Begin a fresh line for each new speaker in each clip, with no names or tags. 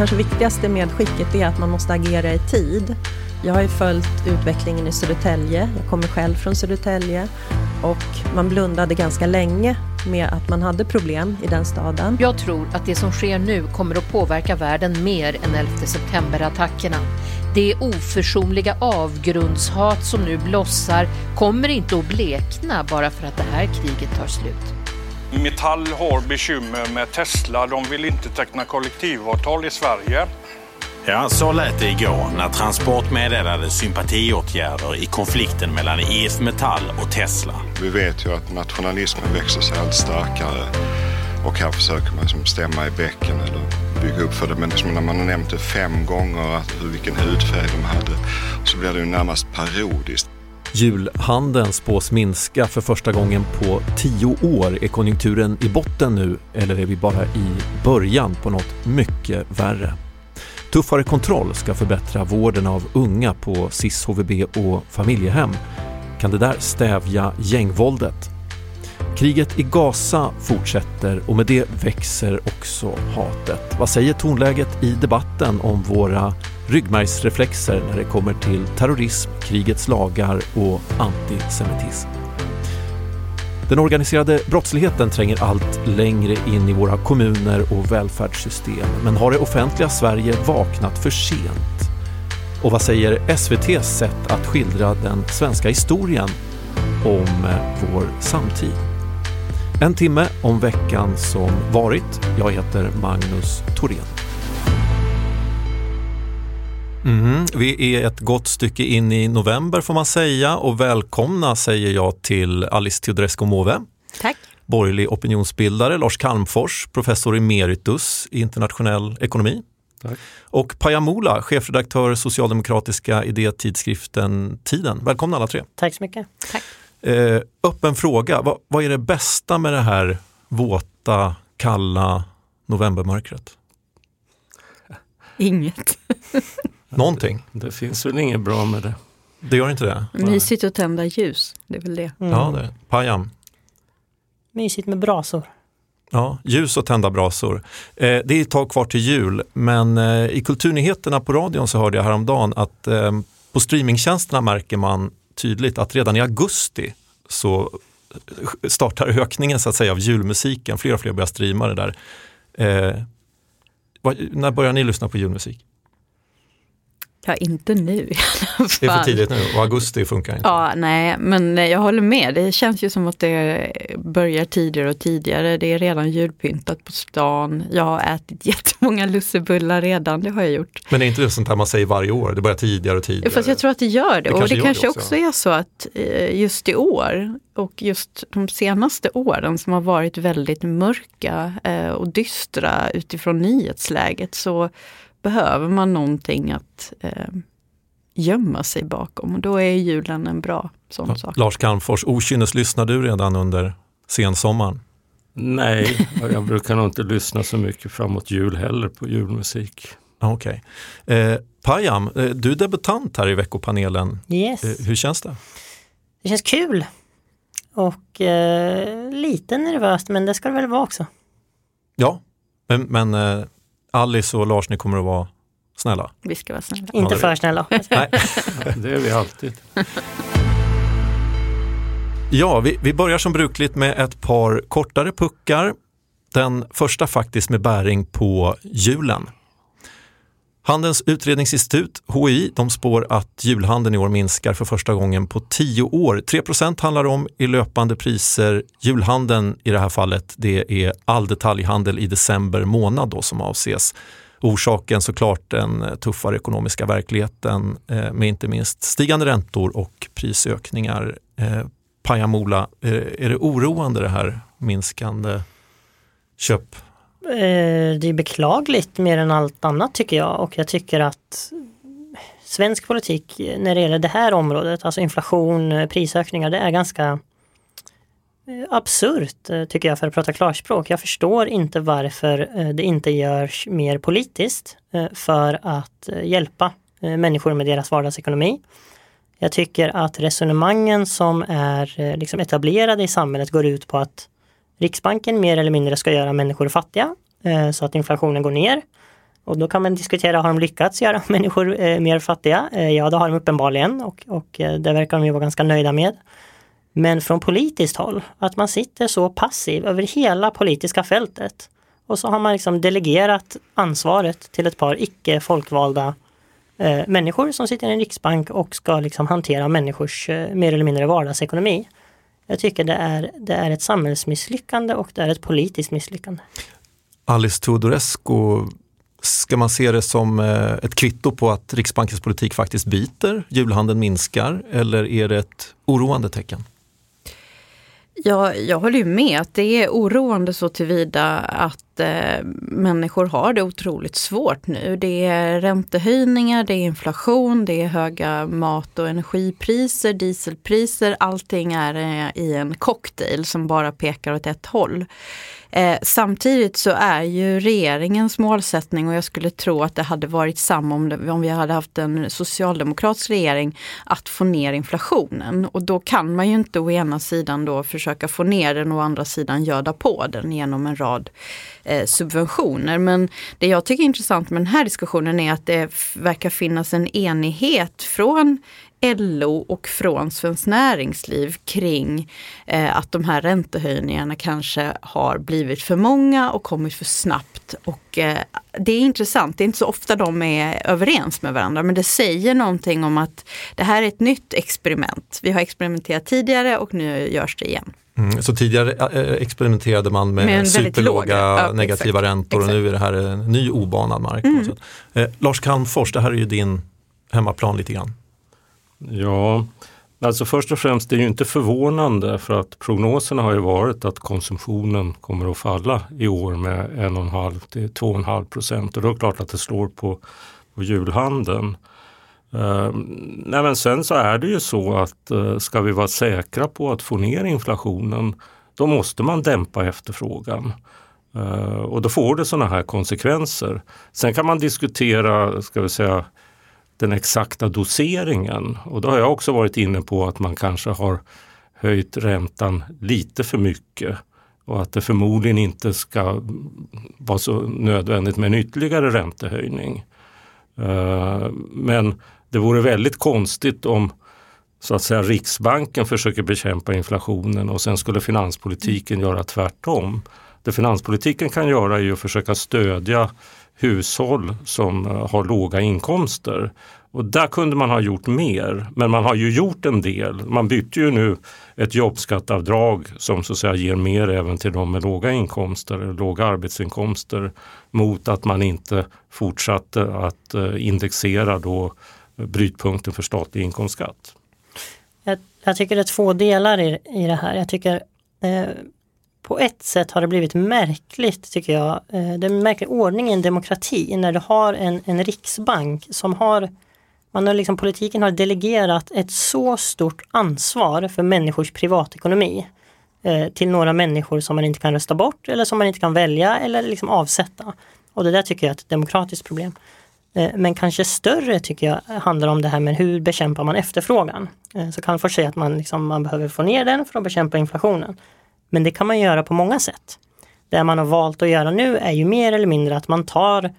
Kanske viktigaste medskicket är att man måste agera i tid. Jag har ju följt utvecklingen i Södertälje, jag kommer själv från Södertälje och man blundade ganska länge med att man hade problem i den staden.
Jag tror att det som sker nu kommer att påverka världen mer än 11 september-attackerna. Det oförsonliga avgrundshat som nu blossar kommer inte att blekna bara för att det här kriget tar slut.
Metall har bekymmer med Tesla. De vill inte teckna kollektivavtal i Sverige.
Ja, så lät det igår när Transport meddelade sympatiåtgärder i konflikten mellan IF Metall och Tesla.
Vi vet ju att nationalismen växer sig allt starkare och här försöker man som stämma i bäcken eller bygga upp för det. Men liksom när man har nämnt det fem gånger, att hur- vilken hudfärg de hade, så blir det ju närmast parodiskt.
Julhandeln spås minska för första gången på tio år. Är konjunkturen i botten nu eller är vi bara i början på något mycket värre? Tuffare kontroll ska förbättra vården av unga på SIS, HVB och familjehem. Kan det där stävja gängvåldet? Kriget i Gaza fortsätter och med det växer också hatet. Vad säger tonläget i debatten om våra ryggmärgsreflexer när det kommer till terrorism, krigets lagar och antisemitism? Den organiserade brottsligheten tränger allt längre in i våra kommuner och välfärdssystem. Men har det offentliga Sverige vaknat för sent? Och vad säger SVTs sätt att skildra den svenska historien om eh, vår samtid? En timme om veckan som varit. Jag heter Magnus Thorén. Mm, vi är ett gott stycke in i november får man säga och välkomna säger jag till Alice Teodorescu Måwe.
Tack.
Borgerlig opinionsbildare, Lars Calmfors, professor emeritus i internationell ekonomi.
Tack.
Och Paja Mola, chefredaktör socialdemokratiska idétidskriften Tiden. Välkomna alla tre.
Tack så mycket.
Eh, öppen fråga, vad, vad är det bästa med det här våta, kalla novembermörkret?
Inget.
Någonting?
Det finns väl inget bra med det.
Det gör inte det?
Mysigt att tända ljus, det är väl det.
Mm.
Ja, det. Pajam.
Mysigt med brasor.
Ja, ljus och tända brasor. Eh, det är ett tag kvar till jul, men eh, i kulturnyheterna på radion så hörde jag häromdagen att eh, på streamingtjänsterna märker man tydligt att redan i augusti så startar ökningen så att säga av julmusiken. Fler och fler börjar streama det där. Eh, vad, när börjar ni lyssna på julmusik?
Ja, inte nu i alla fall.
Det är för tidigt nu och augusti funkar inte.
Ja, nej, men jag håller med. Det känns ju som att det börjar tidigare och tidigare. Det är redan julpyntat på stan. Jag har ätit jättemånga lussebullar redan, det har jag gjort.
Men är inte det sånt här man säger varje år? Det börjar tidigare och tidigare.
Fast jag tror att det gör det.
Det
och
kanske
det kanske
det
också.
också.
är så att eh, just i år och just de senaste åren som har varit väldigt mörka eh, och dystra utifrån nyhetsläget så behöver man någonting att eh, gömma sig bakom och då är julen en bra sån
Ja,
sak.
Lars Calmfors, okynnes lyssnar du redan under sensommaren?
Nej, jag brukar nog inte lyssna så mycket framåt jul heller på julmusik.
Okej. Eh, Payam, eh, du är debutant här i veckopanelen.
Yes.
Eh, hur känns det?
Det känns kul. Och eh, lite nervöst, men det ska det väl vara också.
Ja, men, men eh, Alice och Lars, ni kommer att vara snälla?
Vi ska vara snälla.
Inte för snälla.
Nej.
Det är vi alltid.
Ja, vi, vi börjar som brukligt med ett par kortare puckar. Den första faktiskt med bäring på julen. Handelns utredningsinstitut, HI, de spår att julhandeln i år minskar för första gången på tio år. 3% handlar om i löpande priser. Julhandeln i det här fallet, det är all detaljhandel i december månad då som avses. Orsaken såklart den tuffare ekonomiska verkligheten eh, med inte minst stigande räntor och prisökningar. Eh, Pajamola, eh, är det oroande det här minskande köp
Eh, det är beklagligt mer än allt annat tycker jag och jag tycker att svensk politik när det gäller det här området, alltså inflation, eh, prisökningar, det är ganska eh, absurt tycker jag för att prata klarspråk. Jag förstår inte varför det inte görs mer politiskt för att hjälpa människor med deras vardagsekonomi. Jag tycker att resonemangen som är liksom etablerade i samhället går ut på att Riksbanken mer eller mindre ska göra människor fattiga eh, så att inflationen går ner. Och då kan man diskutera, har de lyckats göra människor eh, mer fattiga? Eh, ja, det har de uppenbarligen och, och eh, det verkar de ju vara ganska nöjda med. Men från politiskt håll, att man sitter så passiv över hela politiska fältet och så har man liksom delegerat ansvaret till ett par icke folkvalda eh, människor som sitter i en riksbank och ska liksom hantera människors eh, mer eller mindre vardagsekonomi. Jag tycker det är, det är ett samhällsmisslyckande och det är ett politiskt misslyckande.
Alice Teodorescu, ska man se det som eh, ett kvitto på att Riksbankens politik faktiskt biter, julhandeln minskar eller är det ett oroande tecken?
Ja, jag håller ju med att det är oroande så tillvida att eh, människor har det otroligt svårt nu. Det är räntehöjningar, det är inflation, det är höga mat och energipriser, dieselpriser. Allting är eh, i en cocktail som bara pekar åt ett håll. Eh, samtidigt så är ju regeringens målsättning och jag skulle tro att det hade varit samma om, det, om vi hade haft en socialdemokratisk regering, att få ner inflationen. Och då kan man ju inte å ena sidan då försöka få ner den och å andra sidan göda på den genom en rad eh, subventioner. Men det jag tycker är intressant med den här diskussionen är att det verkar finnas en enighet från LO och från Svenskt Näringsliv kring eh, att de här räntehöjningarna kanske har blivit för många och kommit för snabbt. Och eh, det är intressant, det är inte så ofta de är överens med varandra men det säger någonting om att det här är ett nytt experiment. Vi har experimenterat tidigare och nu görs det igen.
Mm, så tidigare äh, experimerade man med, med superlåga ja, negativa exakt, räntor och exakt. nu är det här en ny obanad mark. Mm. Eh, Lars Calmfors, det här är ju din hemmaplan lite grann.
Ja, alltså först och främst det är ju inte förvånande för att prognoserna har ju varit att konsumtionen kommer att falla i år med 1,5 till 2,5 procent och då är det klart att det slår på, på julhandeln. Uh, nej men sen så är det ju så att uh, ska vi vara säkra på att få ner inflationen då måste man dämpa efterfrågan. Uh, och då får det sådana här konsekvenser. Sen kan man diskutera, ska vi säga, den exakta doseringen. Och då har jag också varit inne på att man kanske har höjt räntan lite för mycket och att det förmodligen inte ska vara så nödvändigt med en ytterligare räntehöjning. Ehm, men det vore väldigt konstigt om så att säga Riksbanken försöker bekämpa inflationen och sen skulle finanspolitiken göra tvärtom. Det finanspolitiken kan göra är att försöka stödja hushåll som eh, har låga inkomster. Och där kunde man ha gjort mer, men man har ju gjort en del. Man bytte ju nu ett jobbskattavdrag som så att säga ger mer även till de med låga inkomster, låga arbetsinkomster mot att man inte fortsatte att eh, indexera då brytpunkten för statlig inkomstskatt.
Jag, jag tycker det är två delar i, i det här. Jag tycker eh, på ett sätt har det blivit märkligt tycker jag. Eh, det är en märklig ordning i en demokrati när du har en, en riksbank som har man har liksom, politiken har delegerat ett så stort ansvar för människors privatekonomi eh, till några människor som man inte kan rösta bort eller som man inte kan välja eller liksom avsätta. Och det där tycker jag är ett demokratiskt problem. Eh, men kanske större tycker jag handlar om det här med hur bekämpar man efterfrågan. Eh, så först säga att man, liksom, man behöver få ner den för att bekämpa inflationen. Men det kan man göra på många sätt. Det man har valt att göra nu är ju mer eller mindre att man tar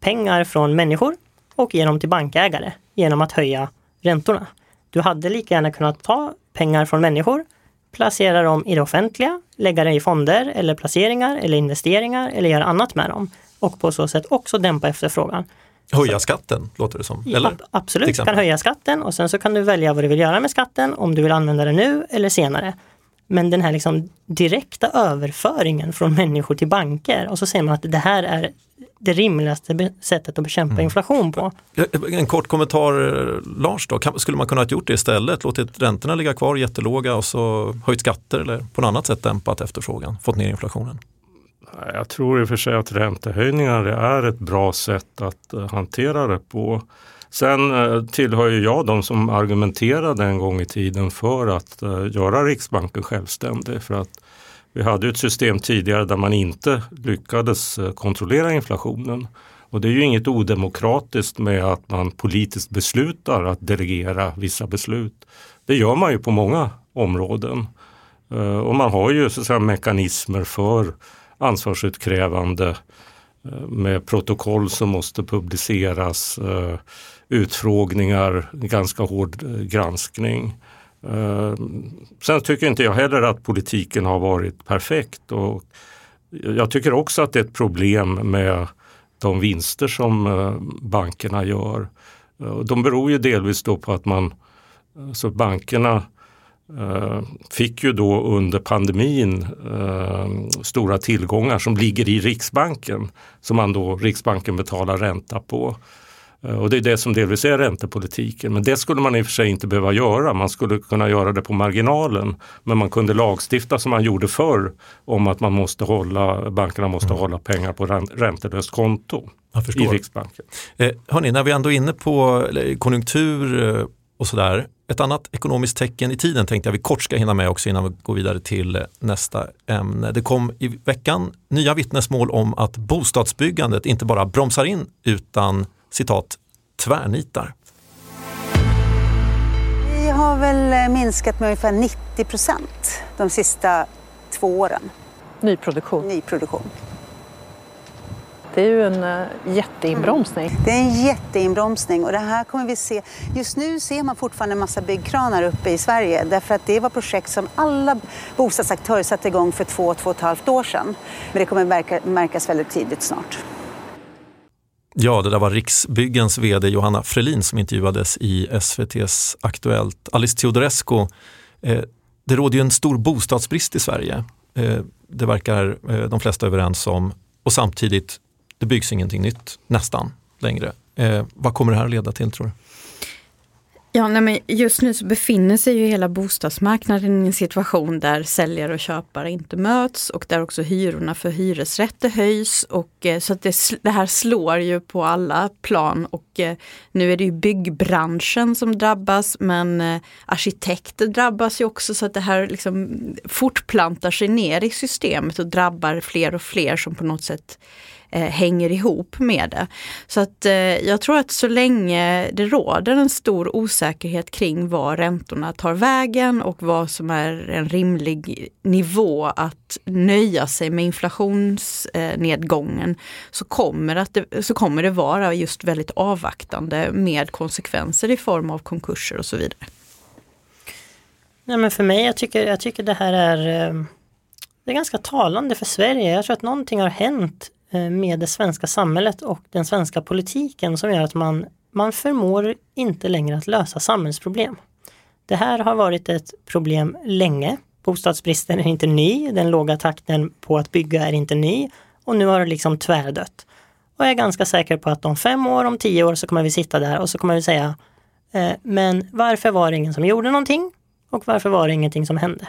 pengar från människor och ger dem till bankägare genom att höja räntorna. Du hade lika gärna kunnat ta pengar från människor, placera dem i det offentliga, lägga dem i fonder eller placeringar eller investeringar eller göra annat med dem och på så sätt också dämpa efterfrågan.
Höja skatten låter det som. Eller?
Ja, absolut, du kan höja skatten och sen så kan du välja vad du vill göra med skatten, om du vill använda den nu eller senare. Men den här liksom direkta överföringen från människor till banker och så säger man att det här är det rimligaste sättet att bekämpa mm. inflation på.
En kort kommentar Lars då, skulle man kunna ha gjort det istället? Låtit räntorna ligga kvar jättelåga och så höjt skatter eller på något annat sätt dämpat efterfrågan, fått ner inflationen?
Jag tror i och för sig att räntehöjningar är ett bra sätt att eh, hantera det på. Sen eh, tillhör ju jag de som argumenterade en gång i tiden för att eh, göra Riksbanken självständig. För att vi hade ett system tidigare där man inte lyckades kontrollera inflationen. Och det är ju inget odemokratiskt med att man politiskt beslutar att delegera vissa beslut. Det gör man ju på många områden. Och man har ju så att säga, mekanismer för ansvarsutkrävande eh, med protokoll som måste publiceras, eh, utfrågningar, ganska hård eh, granskning. Sen tycker inte jag heller att politiken har varit perfekt. Och jag tycker också att det är ett problem med de vinster som bankerna gör. De beror ju delvis då på att man, så bankerna fick ju då under pandemin eh, stora tillgångar som ligger i Riksbanken som man då Riksbanken betalar ränta på. Eh, och det är det som delvis är räntepolitiken. Men det skulle man i och för sig inte behöva göra. Man skulle kunna göra det på marginalen. Men man kunde lagstifta som man gjorde förr om att man måste hålla, bankerna måste mm. hålla pengar på räntelöst konto i Riksbanken.
Eh, hörni, när vi ändå är inne på konjunktur eh, och sådär. Ett annat ekonomiskt tecken i tiden tänkte jag vi kort ska hinna med också innan vi går vidare till nästa ämne. Det kom i veckan nya vittnesmål om att bostadsbyggandet inte bara bromsar in utan citat tvärnitar.
Vi har väl minskat med ungefär 90 procent de sista två åren.
Nyproduktion?
Nyproduktion.
Det är ju en uh, jätteinbromsning.
Det är en jätteinbromsning och det här kommer vi se. Just nu ser man fortfarande en massa byggkranar uppe i Sverige därför att det var projekt som alla bostadsaktörer satte igång för två, två och ett halvt år sedan. Men det kommer märka, märkas väldigt tidigt snart.
Ja, det där var Riksbyggens vd Johanna Frelin som intervjuades i SVTs Aktuellt. Alice Teodorescu, eh, det råder ju en stor bostadsbrist i Sverige. Eh, det verkar eh, de flesta överens om och samtidigt det byggs ingenting nytt nästan längre. Eh, vad kommer det här att leda till tror du?
Ja, nej, men just nu så befinner sig ju hela bostadsmarknaden i en situation där säljare och köpare inte möts och där också hyrorna för hyresrätter höjs. Och, eh, så att det, det, här slår ju på alla plan och eh, nu är det ju byggbranschen som drabbas men eh, arkitekter drabbas ju också så att det här liksom fortplantar sig ner i systemet och drabbar fler och fler som på något sätt eh, hänger ihop med det. Så att eh, jag tror att så länge det råder en stor osäkerhet kring var räntorna tar vägen och vad som är en rimlig nivå att nöja sig med inflationsnedgången eh, så, kommer att det, så kommer det vara just väldigt avvaktande med konsekvenser i form av konkurser och så vidare.
Nej, men för mig, jag tycker, jag tycker det här är eh, det är ganska talande för Sverige. Jag tror att någonting har hänt Eh, med det svenska samhället och den svenska politiken som gör att man, man förmår inte längre att lösa samhällsproblem. Det här har varit ett problem länge. Bostadsbristen är inte ny, den låga takten på att bygga är inte ny och nu har det liksom tvärdött. Och jag är ganska säker på att om fem år, om tio år så kommer vi sitta där och så kommer vi säga eh, men varför var det ingen som gjorde någonting? Och varför var det ingenting som hände?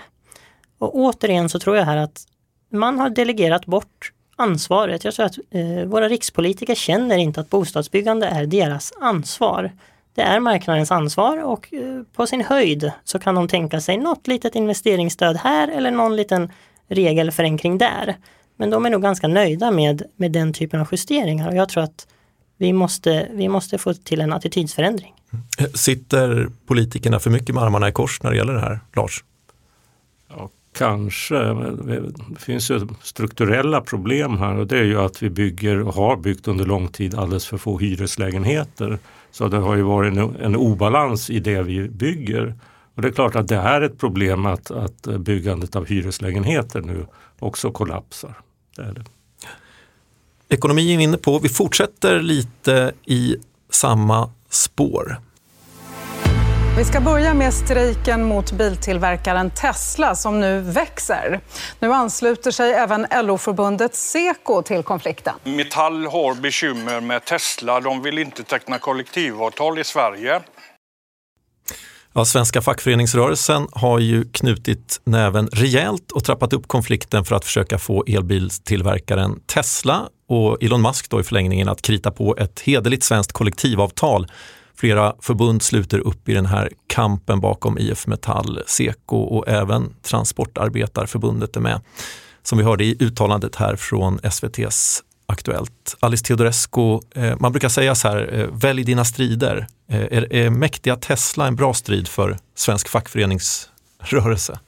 Och återigen så tror jag här att man har delegerat bort ansvaret. Jag tror att eh, våra rikspolitiker känner inte att bostadsbyggande är deras ansvar. Det är marknadens ansvar och eh, på sin höjd så kan de tänka sig något litet investeringsstöd här eller någon liten regelförenkling där. Men de är nog ganska nöjda med, med den typen av justeringar och jag tror att vi måste, vi måste få till en attitydsförändring. Mm.
Eh, sitter politikerna för mycket med armarna i kors när det gäller det här, Lars?
Kanske. Det finns ju strukturella problem här och det är ju att vi bygger och har byggt under lång tid alldeles för få hyreslägenheter. Så det har ju varit en, en obalans i det vi bygger. Och det är klart att det är ett problem att, att byggandet av hyreslägenheter nu också kollapsar. Det är det.
Ekonomi är vi inne på. Vi fortsätter lite i samma spår.
Vi ska börja med strejken mot biltillverkaren Tesla som nu växer. Nu ansluter sig även LO-förbundet Seko till konflikten.
Metall har bekymmer med Tesla. De vill inte teckna kollektivavtal i Sverige.
Ja, svenska fackföreningsrörelsen har ju knutit näven rejält och trappat upp konflikten för att försöka få elbilstillverkaren Tesla och Elon Musk då i förlängningen att krita på ett hederligt svenskt kollektivavtal. Flera förbund sluter upp i den här kampen bakom IF Metall, Seko och även Transportarbetarförbundet är med. Som vi hörde i uttalandet här från SVTs Aktuellt. Alice Teodorescu, eh, man brukar säga så här, eh, välj dina strider. Eh, är, är mäktiga Tesla en bra strid för svensk fackföreningsrörelse?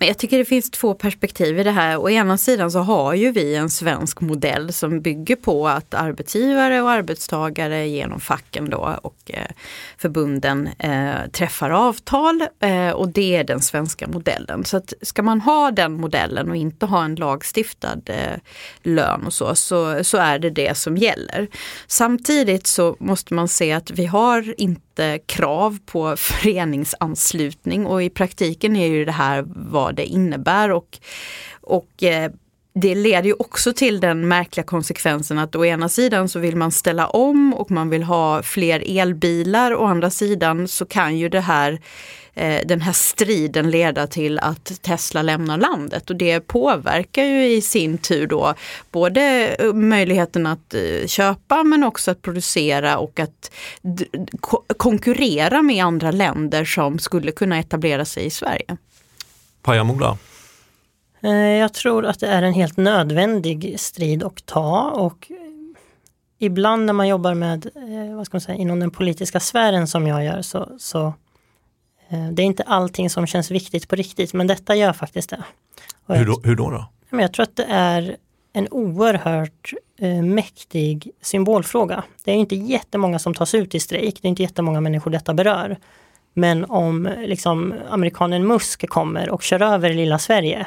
Men jag tycker det finns två perspektiv i det här. Å ena sidan så har ju vi en svensk modell som bygger på att arbetsgivare och arbetstagare genom facken då och eh, förbunden eh, träffar avtal eh, och det är den svenska modellen. Så att ska man ha den modellen och inte ha en lagstiftad eh, lön och så, så, så är det det som gäller. Samtidigt så måste man se att vi har inte krav på föreningsanslutning. Och i praktiken är ju det här vad det innebär. Och, och eh, det leder ju också till den märkliga konsekvensen att å ena sidan så vill man ställa om och man vill ha fler elbilar. Å andra sidan så kan ju det här eh, den här striden leda till att Tesla lämnar landet och det påverkar ju i sin tur då både eh, möjligheten att eh, köpa men också att producera och att konkurrera med andra länder som skulle kunna etablera sig i Sverige.
Pajamola?
Jag tror att det är en helt nödvändig strid att ta och ibland när man jobbar med, vad ska man säga, inom den politiska sfären som jag gör så, så Eh, det är inte allting som känns viktigt på riktigt, men detta gör faktiskt det.
hur, då, hur då? då?
Jag tror att det är en oerhört eh, mäktig symbolfråga. Det är inte jättemånga som tas ut i strejk, det är inte jättemånga människor detta berör. Men om liksom, amerikanen Musk kommer och kör över lilla Sverige,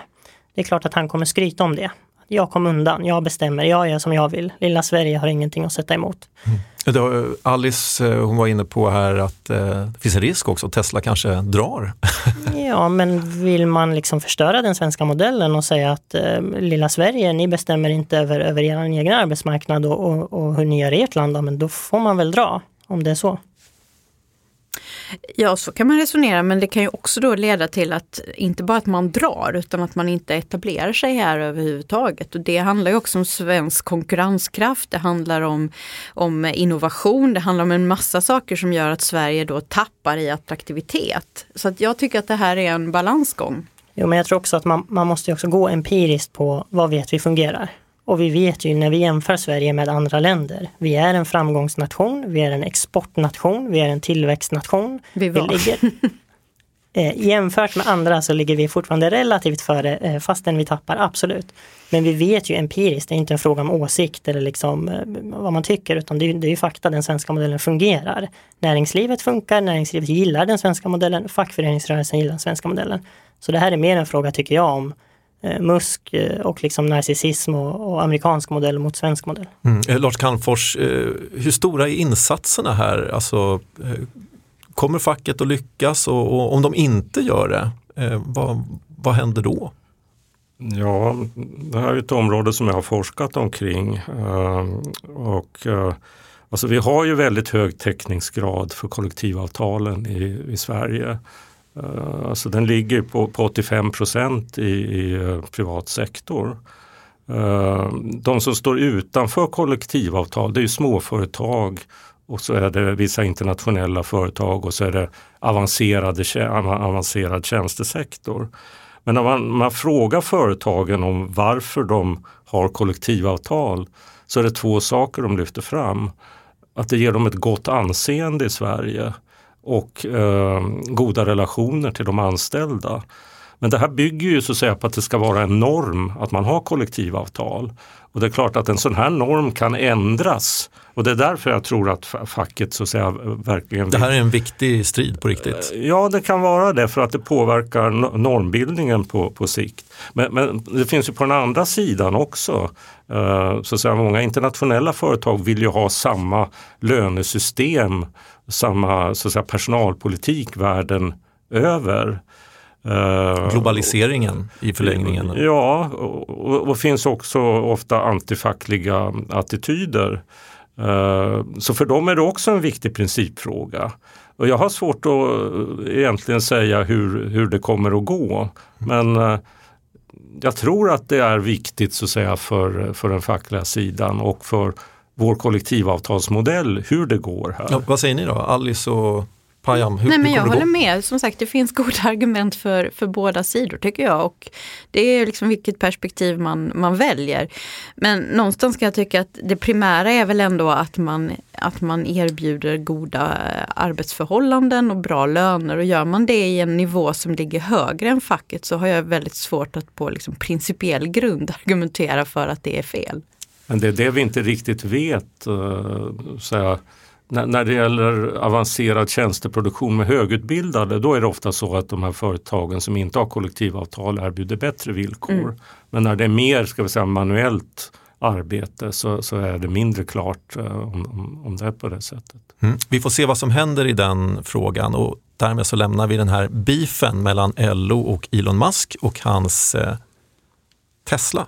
det är klart att han kommer skryta om det. Jag kom undan, jag bestämmer, jag gör som jag vill. Lilla Sverige har ingenting att sätta emot. Mm.
Alice eh, hon var inne på här att eh, det finns en risk också Tesla kanske drar.
ja, men vill man liksom förstöra den svenska modellen och säga att eh, lilla Sverige, ni bestämmer inte över, över er egen arbetsmarknad och, och, och hur ni gör ert land, men då får man väl dra om det är så.
Ja, så kan man resonera, men det kan ju också då leda till att inte bara att man drar utan att man inte etablerar sig här överhuvudtaget. Och det handlar ju också om svensk konkurrenskraft, det handlar om, om innovation, det handlar om en massa saker som gör att Sverige då tappar i attraktivitet. Så att jag tycker att det här är en balansgång.
Jo, men jag tror också att man, man måste också gå empiriskt på vad vet vi fungerar. Och vi vet ju när vi jämför Sverige med andra länder. Vi är en framgångsnation, vi är en exportnation, vi är en tillväxtnation.
Vi var.
Vi ligger, eh, jämfört med andra så ligger vi fortfarande relativt före eh, fastän vi tappar, absolut. Men vi vet ju empiriskt, det är inte en fråga om åsikt eller liksom, eh, vad man tycker utan det är, det är ju fakta, den svenska modellen fungerar. Näringslivet funkar, näringslivet gillar den svenska modellen, fackföreningsrörelsen gillar den svenska modellen. Så det här är mer en fråga, tycker jag, om Musk eh, och liksom narcissism och, och, amerikansk modell mot svensk modell.
Mm. Eh, Lars Calmfors, hur stora är insatserna här? Alltså, kommer facket att lyckas och, och om de inte gör det, vad, vad händer då?
Ja, det här är ett område som jag har forskat omkring. Och, alltså vi har ju väldigt hög täckningsgrad för kollektivavtalen i, i Sverige. Eh, alltså den ligger på, på 85 procent i, i eh, privat sektor. Eh, de som står utanför kollektivavtal det är småföretag och så är det vissa internationella företag och så är det avancerade, avancerad tjänstesektor. Men när man, man frågar företagen om varför de har kollektivavtal så är det två saker de lyfter fram. Att det ger dem ett gott anseende i Sverige och eh, goda relationer till de anställda. Men det här bygger ju så att säga på att det ska vara en norm att man har kollektivavtal. Och det är klart att en sån här norm kan ändras. Och det är därför jag tror att facket så att säga verkligen...
Det här är en viktig strid på riktigt.
Ja, det kan vara det för att det påverkar normbildningen på, på sikt. Men, men det finns ju på den andra sidan också. Uh, så att säga, många internationella företag vill ju ha samma lönesystem, samma så att säga, personalpolitik världen över.
Uh, Globaliseringen i förlängningen.
Ja, och, och finns också ofta antifackliga attityder. Uh, så för dem är det också en viktig principfråga. Och jag har svårt att egentligen säga hur, hur det kommer att gå. Men jag tror att det är viktigt så att säga för, för den fackliga sidan och för vår kollektivavtalsmodell hur det går här.
Ja, vad säger ni då, Alice och Payam?
Hur, Nej men jag håller med, som sagt det finns goda argument för, för båda sidor tycker jag. Och det är liksom vilket perspektiv man, man väljer. Men någonstans kan jag tycka att det primära är väl ändå att man, att man erbjuder goda arbetsförhållanden och bra löner. Och gör man det i en nivå som ligger högre än facket så har jag väldigt svårt att på liksom principiell grund argumentera för att det är fel.
Men det är det vi inte riktigt vet. Uh, så när, det gäller avancerad tjänsteproduktion med högutbildade då är det ofta så att de här företagen som inte har kollektivavtal erbjuder bättre villkor. Mm. Men när det är mer ska vi säga, manuellt arbete så, så är det mindre klart uh, om, om det är på det sättet.
Mm. Vi får se vad som händer i den frågan och därmed så lämnar vi den här beefen mellan LO och Elon Musk och hans eh, Tesla.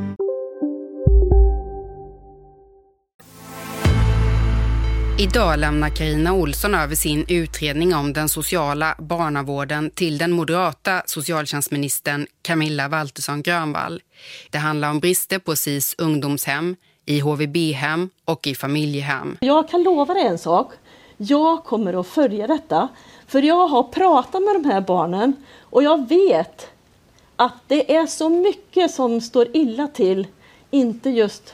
Idag lämnar Karina Olsson över sin utredning om den sociala barnavården till den moderata socialtjänstministern Camilla Waltersson Grönvall. Det handlar om brister på SIS ungdomshem, i HVB-hem och i familjehem.
Jag kan lova dig en sak. Jag kommer att följa detta. För jag har pratat med de här barnen och jag vet att det är så mycket som står illa till. Inte just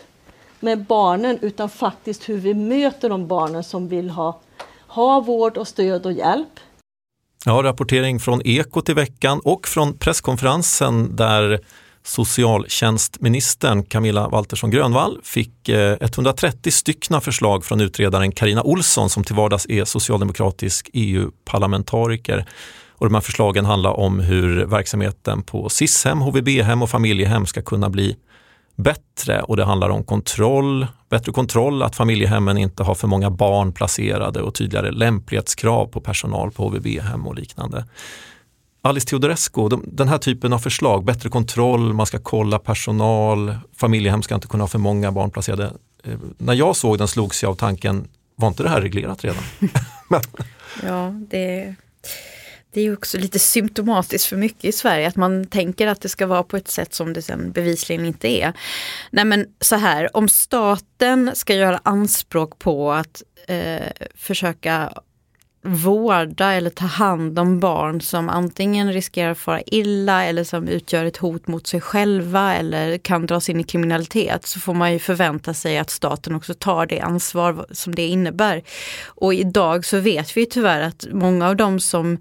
med barnen utan faktiskt hur vi möter de barnen som vill ha, ha vård och stöd och hjälp.
Ja, rapportering från Ekot i veckan och från presskonferensen där socialtjänstministern Camilla Waltersson Grönvall fick eh, 130 styckna förslag från utredaren Karina Olsson som till vardags är socialdemokratisk EU-parlamentariker. Och de här förslagen handlar om hur verksamheten på SIS-hem, HVB-hem och familjehem ska kunna bli bättre och det handlar om kontroll, bättre kontroll, att familjehemmen inte har för många barn placerade och tydligare lämplighetskrav på personal på HVB-hem och liknande. Alice Teodorescu, de, den här typen av förslag, bättre kontroll, man ska kolla personal, familjehem ska inte kunna ha för många barn placerade. Eh, när jag såg den slogs jag av tanken, var inte det här reglerat redan?
ja, det det är också lite symptomatiskt för mycket i Sverige att man tänker att det ska vara på ett sätt som det sen bevisligen inte är. Nej men så här, om staten ska göra anspråk på att eh, försöka vårda eller ta hand om barn som antingen riskerar att fara illa eller som utgör ett hot mot sig själva eller kan dras in i kriminalitet så får man ju förvänta sig att staten också tar det ansvar som det innebär. Och idag så vet vi tyvärr att många av de som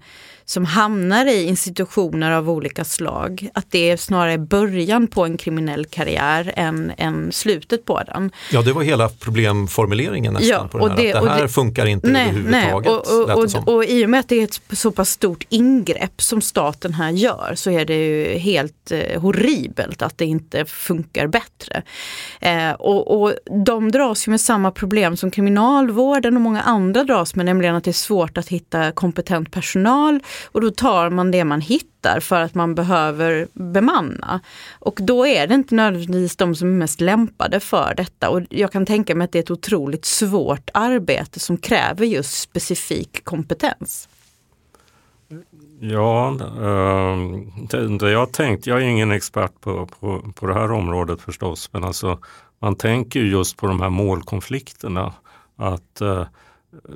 som hamnar i institutioner av olika slag, att det är snarare början på en kriminell karriär än, än slutet på den.
Ja, det var hela problemformuleringen nästan. Ja, på den här, det, att det här det, funkar inte nej, överhuvudtaget.
Nej, och, och, och i och med att det är ett så pass stort ingrepp som staten här gör så är det ju helt eh, horribelt att det inte funkar bättre. Eh, och, och de dras ju med samma problem som kriminalvården och många andra dras med, nämligen att det är svårt att hitta kompetent personal och då tar man det man hittar för att man behöver bemanna. Och då är det inte nödvändigtvis de som är mest lämpade för detta. Och jag kan tänka mig att det är ett otroligt svårt arbete som kräver just specifik kompetens.
Ja, ehm, det, det jag tänkt, jag är ingen expert på, på, på det här området förstås, men alltså man tänker just på de här målkonflikterna. Att eh,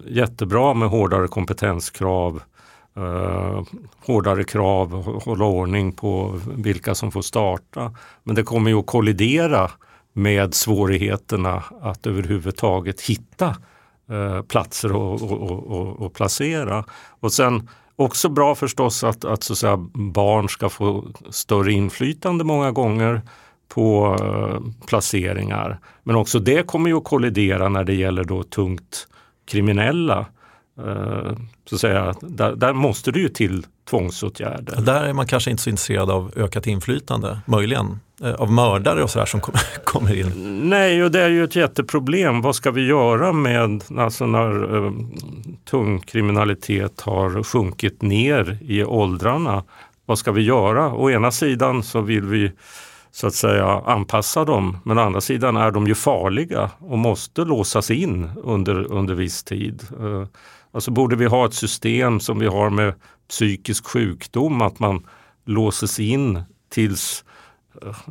jättebra med hårdare kompetenskrav, eh, hårdare krav, hålla ordning på vilka som får starta. Men det kommer ju att kollidera med svårigheterna att överhuvudtaget hitta eh, platser och, och, och, och, placera. Och sen också bra förstås att, att, så att säga, barn ska få större inflytande många gånger på eh, placeringar. Men också det kommer ju att kollidera när det gäller då tungt kriminella. Eh, så att säga, där, där måste det ju till tvångsåtgärder.
Där är man kanske inte så intresserad av ökat inflytande, möjligen eh, av mördare och sådär som kommer in?
Nej, och det är ju ett jätteproblem. Vad ska vi göra med alltså när uh, tung kriminalitet har sjunkit ner i åldrarna? Vad ska vi göra? Å ena sidan så vill vi så att säga anpassa dem. Men å andra sidan är de ju farliga och måste låsas in under, under viss tid. Alltså borde vi ha ett system som vi har med psykisk sjukdom, att man låses in tills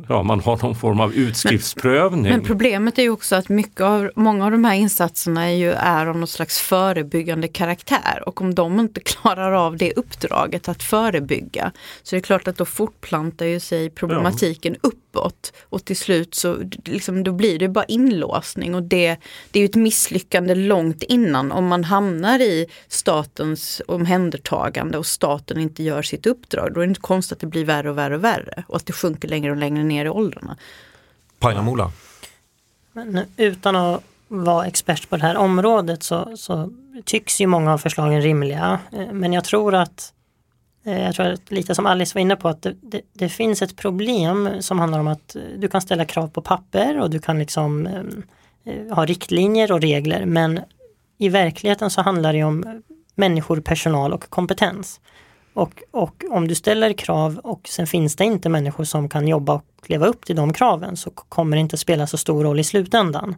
ja, man har någon form av utskriftsprövning.
Men, men, problemet är ju också att mycket av, många av de här insatserna är, ju, är av något slags förebyggande karaktär och om de inte klarar av det uppdraget att förebygga så är det klart att då fortplantar ju sig problematiken ja. uppåt och till slut så liksom, då blir det bara inlåsning och det, det är ju ett misslyckande långt innan om man hamnar i statens omhändertagande och staten inte gör sitt uppdrag. Då är det inte konstigt att det blir värre och värre och värre och att det sjunker längre och längre ner i åldrarna.
Painamola?
Men utan att vara expert på det här området så, så tycks ju många av förslagen rimliga. Eh, men jag tror att eh, jag tror att lite som Alice var inne på att det, det, det, finns ett problem som handlar om att du kan ställa krav på papper och du kan liksom eh, ha riktlinjer och regler men i verkligheten så handlar det om människor, personal och kompetens. Och, och om du ställer krav och sen finns det inte människor som kan jobba och leva upp till de kraven så kommer det inte spela så stor roll i slutändan.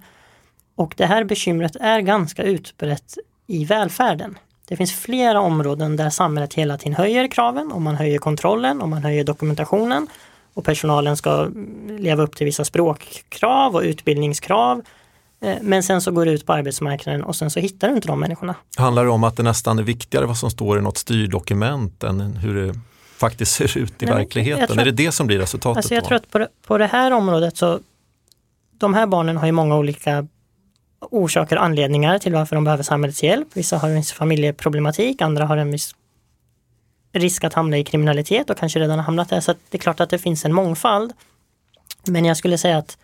Och det här bekymret är ganska utbrett i välfärden. Det finns flera områden där samhället hela tiden höjer kraven och man höjer kontrollen och man höjer dokumentationen och personalen ska leva upp till vissa språkkrav och utbildningskrav Eh, men sen så går du ut på arbetsmarknaden och sen så hittar du inte de människorna.
Handlar det om att det nästan är viktigare vad som står i något styrdokument än hur det faktiskt ser ut i Nej, verkligheten? Tror, är det det som blir resultatet?
Alltså jag tror att på det, på det här området så de här barnen har ju många olika orsaker och anledningar till varför de behöver samhällets hjälp. Vissa har en familjeproblematik, andra har en viss risk att hamna i kriminalitet och kanske redan har hamnat där. Så det är klart att det finns en mångfald. Men jag skulle säga att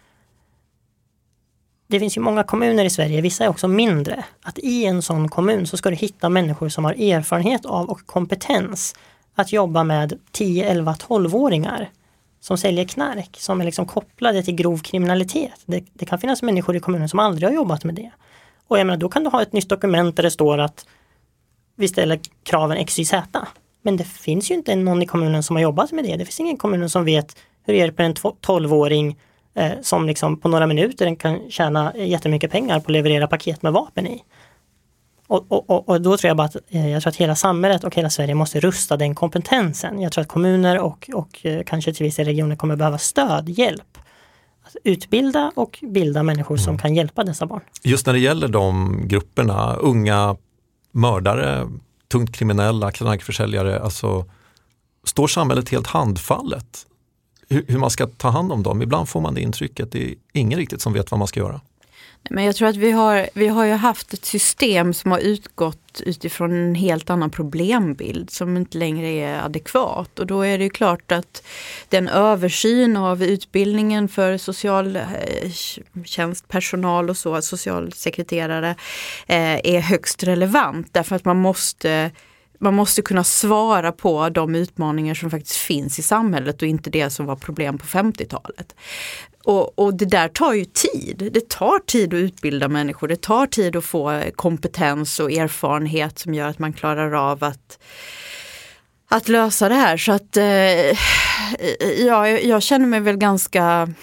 det finns ju många kommuner i Sverige, vissa är också mindre. Att i en sån kommun så ska du hitta människor som har erfarenhet av och kompetens att jobba med 10, 11, 12-åringar som säljer knark, som är liksom kopplade till grov kriminalitet. Det, det, kan finnas människor i kommunen som aldrig har jobbat med det. Och jag menar, då kan du ha ett nytt dokument där det står att vi ställer kraven XYZ. Men det finns ju inte någon i kommunen som har jobbat med det. Det finns ingen kommun som vet hur det hjälper en 12-åring eh, som liksom på några minuter kan tjäna jättemycket pengar på att leverera paket med vapen i. Och, och, och, då tror jag bara att, eh, jag tror att hela samhället och hela Sverige måste rusta den kompetensen. Jag tror att kommuner och, och eh, kanske till vissa regioner kommer behöva stöd, hjälp. Att utbilda och bilda människor som mm. kan hjälpa dessa barn.
Just när det gäller de grupperna, unga mördare, tungt kriminella, knarkförsäljare, alltså står samhället helt handfallet hur, hur man ska ta hand om dem. Ibland får man det intrycket, det är ingen riktigt som vet vad man ska göra.
Men jag tror att vi har, vi har ju haft ett system som har utgått utifrån en helt annan problembild som inte längre är adekvat. Och då är det ju klart att den översyn av utbildningen för socialtjänstpersonal eh, och så, socialsekreterare, eh, är högst relevant därför att man måste man måste kunna svara på de utmaningar som faktiskt finns i samhället och inte det som var problem på 50-talet. Och, och, det där tar ju tid. Det tar tid att utbilda människor. Det tar tid att få kompetens och erfarenhet som gör att man klarar av att, att lösa det här. Så att eh, ja, jag känner mig väl ganska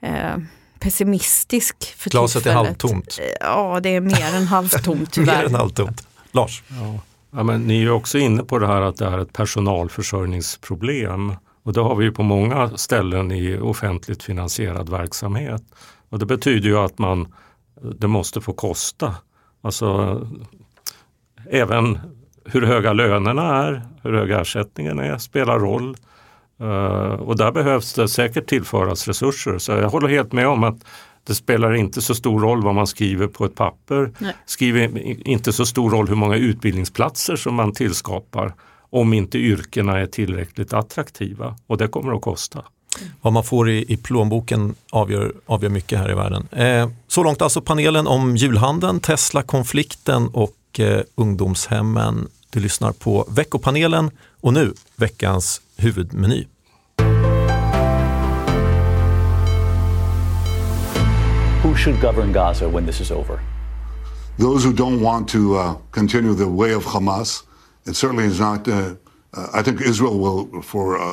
eh, pessimistisk för
Glaset tillfället. är halvtomt.
Ja, det är mer än halvtomt tyvärr.
mer än halvtomt. Lars?
Ja. Ja, men ni är också inne på det här att det är ett personalförsörjningsproblem. Och det har vi ju på många ställen i offentligt finansierad verksamhet. Och det betyder ju att man, det måste få kosta. Alltså även hur höga lönerna är, hur hög ersättningen är, spelar roll. Uh, och där behövs det säkert tillföras resurser. Så jag håller helt med om att det spelar inte så stor roll vad man skriver på ett papper. Nej. Skriver inte så stor roll hur många utbildningsplatser som man tillskapar om inte yrkena är tillräckligt attraktiva och det kommer att kosta.
Vad man får i, i plånboken avgör, avgör mycket här i världen. Eh, så långt alltså panelen om julhandeln, Tesla-konflikten och eh, ungdomshemmen. Du lyssnar på veckopanelen och nu veckans huvudmeny.
Who should govern Gaza when this is over?
Those who don't want to uh, continue the way of Hamas it certainly is not. Uh, uh, I think Israel will, for uh,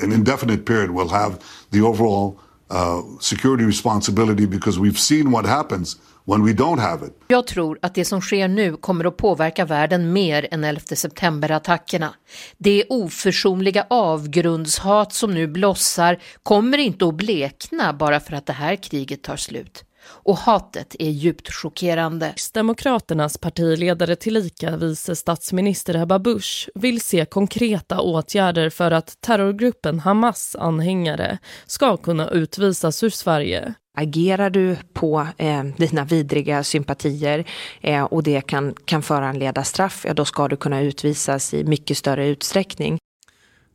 an indefinite period, will have the overall uh, security responsibility because we've seen what happens when we don't have it.
Jag tror att det som sker nu kommer att påverka världen mer än 11 september-attackerna. Det oförsonliga avgrundshat som nu blossar kommer inte att blekna bara för att det här kriget tar slut och hatet är djupt chockerande.
Demokraternas partiledare tillika vice statsminister Ebba Busch vill se konkreta åtgärder för att terrorgruppen Hamas anhängare ska kunna utvisas ur Sverige.
Agerar du på eh, dina vidriga sympatier eh, och det kan, kan föranleda straff, ja, då ska du kunna utvisas i mycket större utsträckning.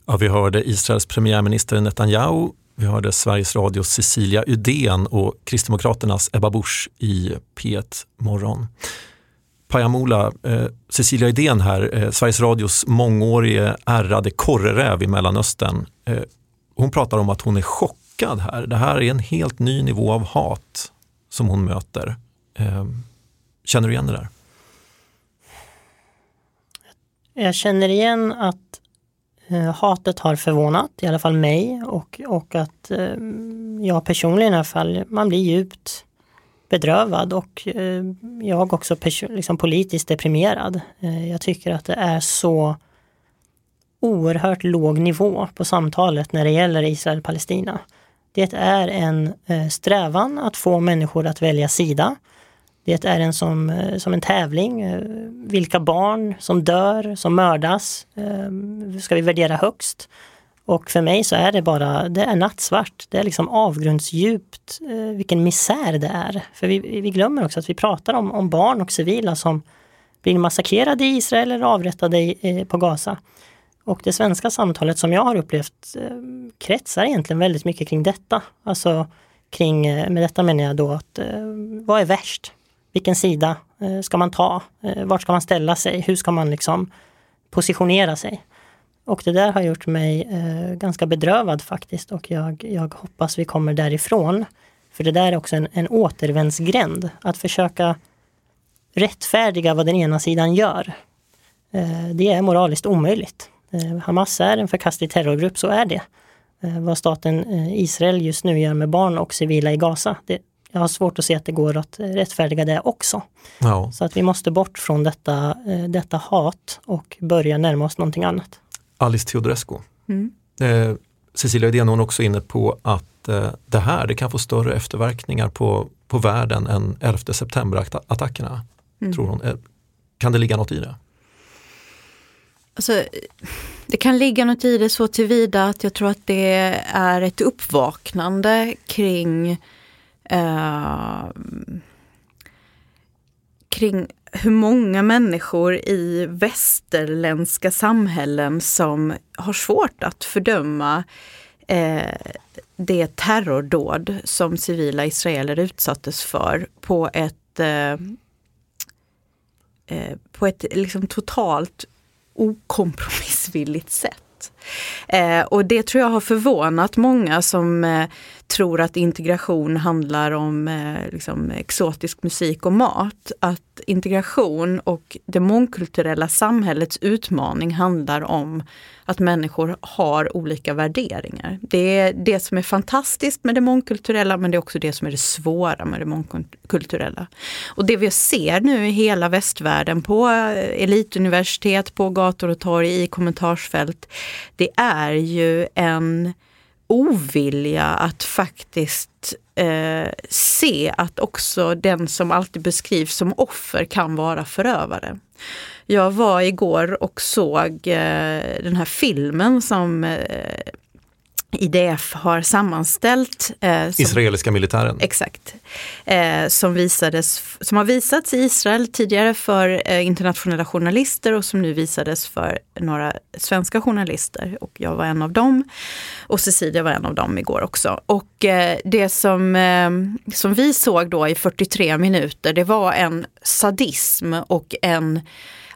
Ja, vi hörde Israels premiärminister Netanyahu vi hörde Sveriges Radios Cecilia Udén och Kristdemokraternas Ebba Busch i P1 Morgon. Pajamola, eh, Cecilia Udén här, eh, Sveriges Radios mångårige ärrade korreräv i Mellanöstern. Eh, hon pratar om att hon är chockad här. Det här är en helt ny nivå av hat som hon möter. Eh, känner du igen det där?
Jag känner igen att Eh, hatet har förvånat, i alla fall mig och, och att eh, jag personligen i alla fall, man blir djupt bedrövad och eh, jag också liksom politiskt deprimerad. Eh, jag tycker att det är så oerhört låg nivå på samtalet när det gäller Israel-Palestina. Det är en eh, strävan att få människor att välja sida. Det är en som, eh, som en tävling. Eh, vilka barn som dör, som mördas, ska vi värdera högst. Och för mig så är det bara, det är nattsvart. Det är liksom avgrundsdjupt vilken misär det är. För vi, vi glömmer också att vi pratar om, om barn och civila som blir massakrerade i Israel eller avrättade i, på Gaza. Och det svenska samtalet som jag har upplevt eh, kretsar egentligen väldigt mycket kring detta. Alltså kring, eh, med detta menar jag då att eh, vad är värst? Vilken sida eh, ska man ta? Eh, vart ska man ställa sig? Hur ska man liksom positionera sig? Och det där har gjort mig eh, ganska bedrövad faktiskt och jag, jag hoppas vi kommer därifrån. För det där är också en, en återvändsgränd, att försöka rättfärdiga vad den ena sidan gör. Det är moraliskt omöjligt. Hamas är en förkastlig terrorgrupp, så är det. Vad staten Israel just nu gör med barn och civila i Gaza, det, jag har svårt att se att det går att rättfärdiga det också. Ja. Så att vi måste bort från detta, eh, detta hat och börja närma oss någonting annat.
Alice Teodorescu. Mm. Eh, Cecilia Uddén är också inne på att eh, det här det kan få större efterverkningar på, på världen än 11 september-attackerna. Mm. Tror hon. Eh, kan det ligga något i det?
Alltså, det kan ligga något i det så tillvida att jag tror att det är ett uppvaknande kring eh, kring hur många människor i västerländska samhällen som har svårt att fördöma eh, det terrordåd som civila israeler utsattes för på ett, eh, eh på ett liksom totalt okompromissvilligt sätt. Eh, och det tror jag har förvånat många som eh, tror att integration handlar om eh, liksom, exotisk musik och mat. Att integration och det mångkulturella samhällets utmaning handlar om att människor har olika värderingar. Det är det som är fantastiskt med det mångkulturella men det är också det som är det svåra med det mångkulturella. Och det vi ser nu i hela västvärlden på eh, elituniversitet, på gator och torg, i kommentarsfält, det är ju en ovilja att faktiskt eh, se att också den som alltid beskrivs som offer kan vara förövare. Jag var igår och såg eh, den här filmen som eh, IDF har sammanställt.
Eh, som, Israeliska militären.
Exakt. Eh, som, visades, som har visats i Israel tidigare för eh, internationella journalister och som nu visades för några svenska journalister. Och jag var en av dem. Och Cecilia var en av dem igår också. Och eh, det som, eh, som vi såg då i 43 minuter, det var en sadism och en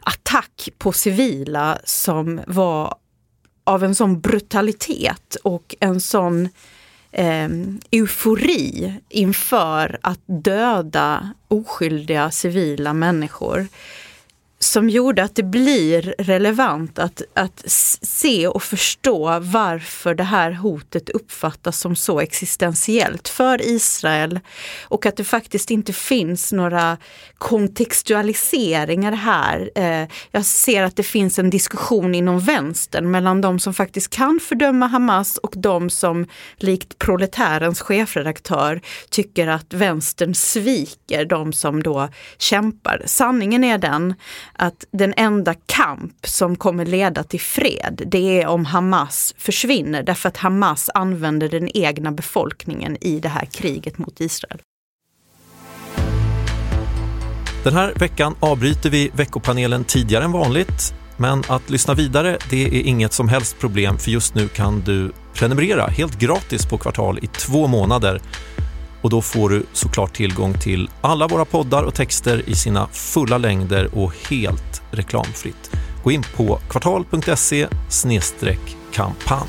attack på civila som var av en sån brutalitet och en sån eh, eufori inför att döda oskyldiga civila människor som gjorde att det blir relevant att, att se och förstå varför det här hotet uppfattas som så existentiellt för Israel och att det faktiskt inte finns några kontextualiseringar här. Eh, jag ser att det finns en diskussion inom vänstern mellan de som faktiskt kan fördöma Hamas och de som likt proletärens chefredaktör tycker att vänstern sviker de som då kämpar. Sanningen är den att den enda kamp som kommer leda till fred, det är om Hamas försvinner därför att Hamas använder den egna befolkningen i det här kriget mot Israel.
Den här veckan avbryter vi veckopanelen tidigare än vanligt. Men att lyssna vidare, det är inget som helst problem för just nu kan du prenumerera helt gratis på Kvartal i två månader och då får du såklart tillgång till alla våra poddar och texter i sina fulla längder och helt reklamfritt. Gå in på kvartal.se kampanj.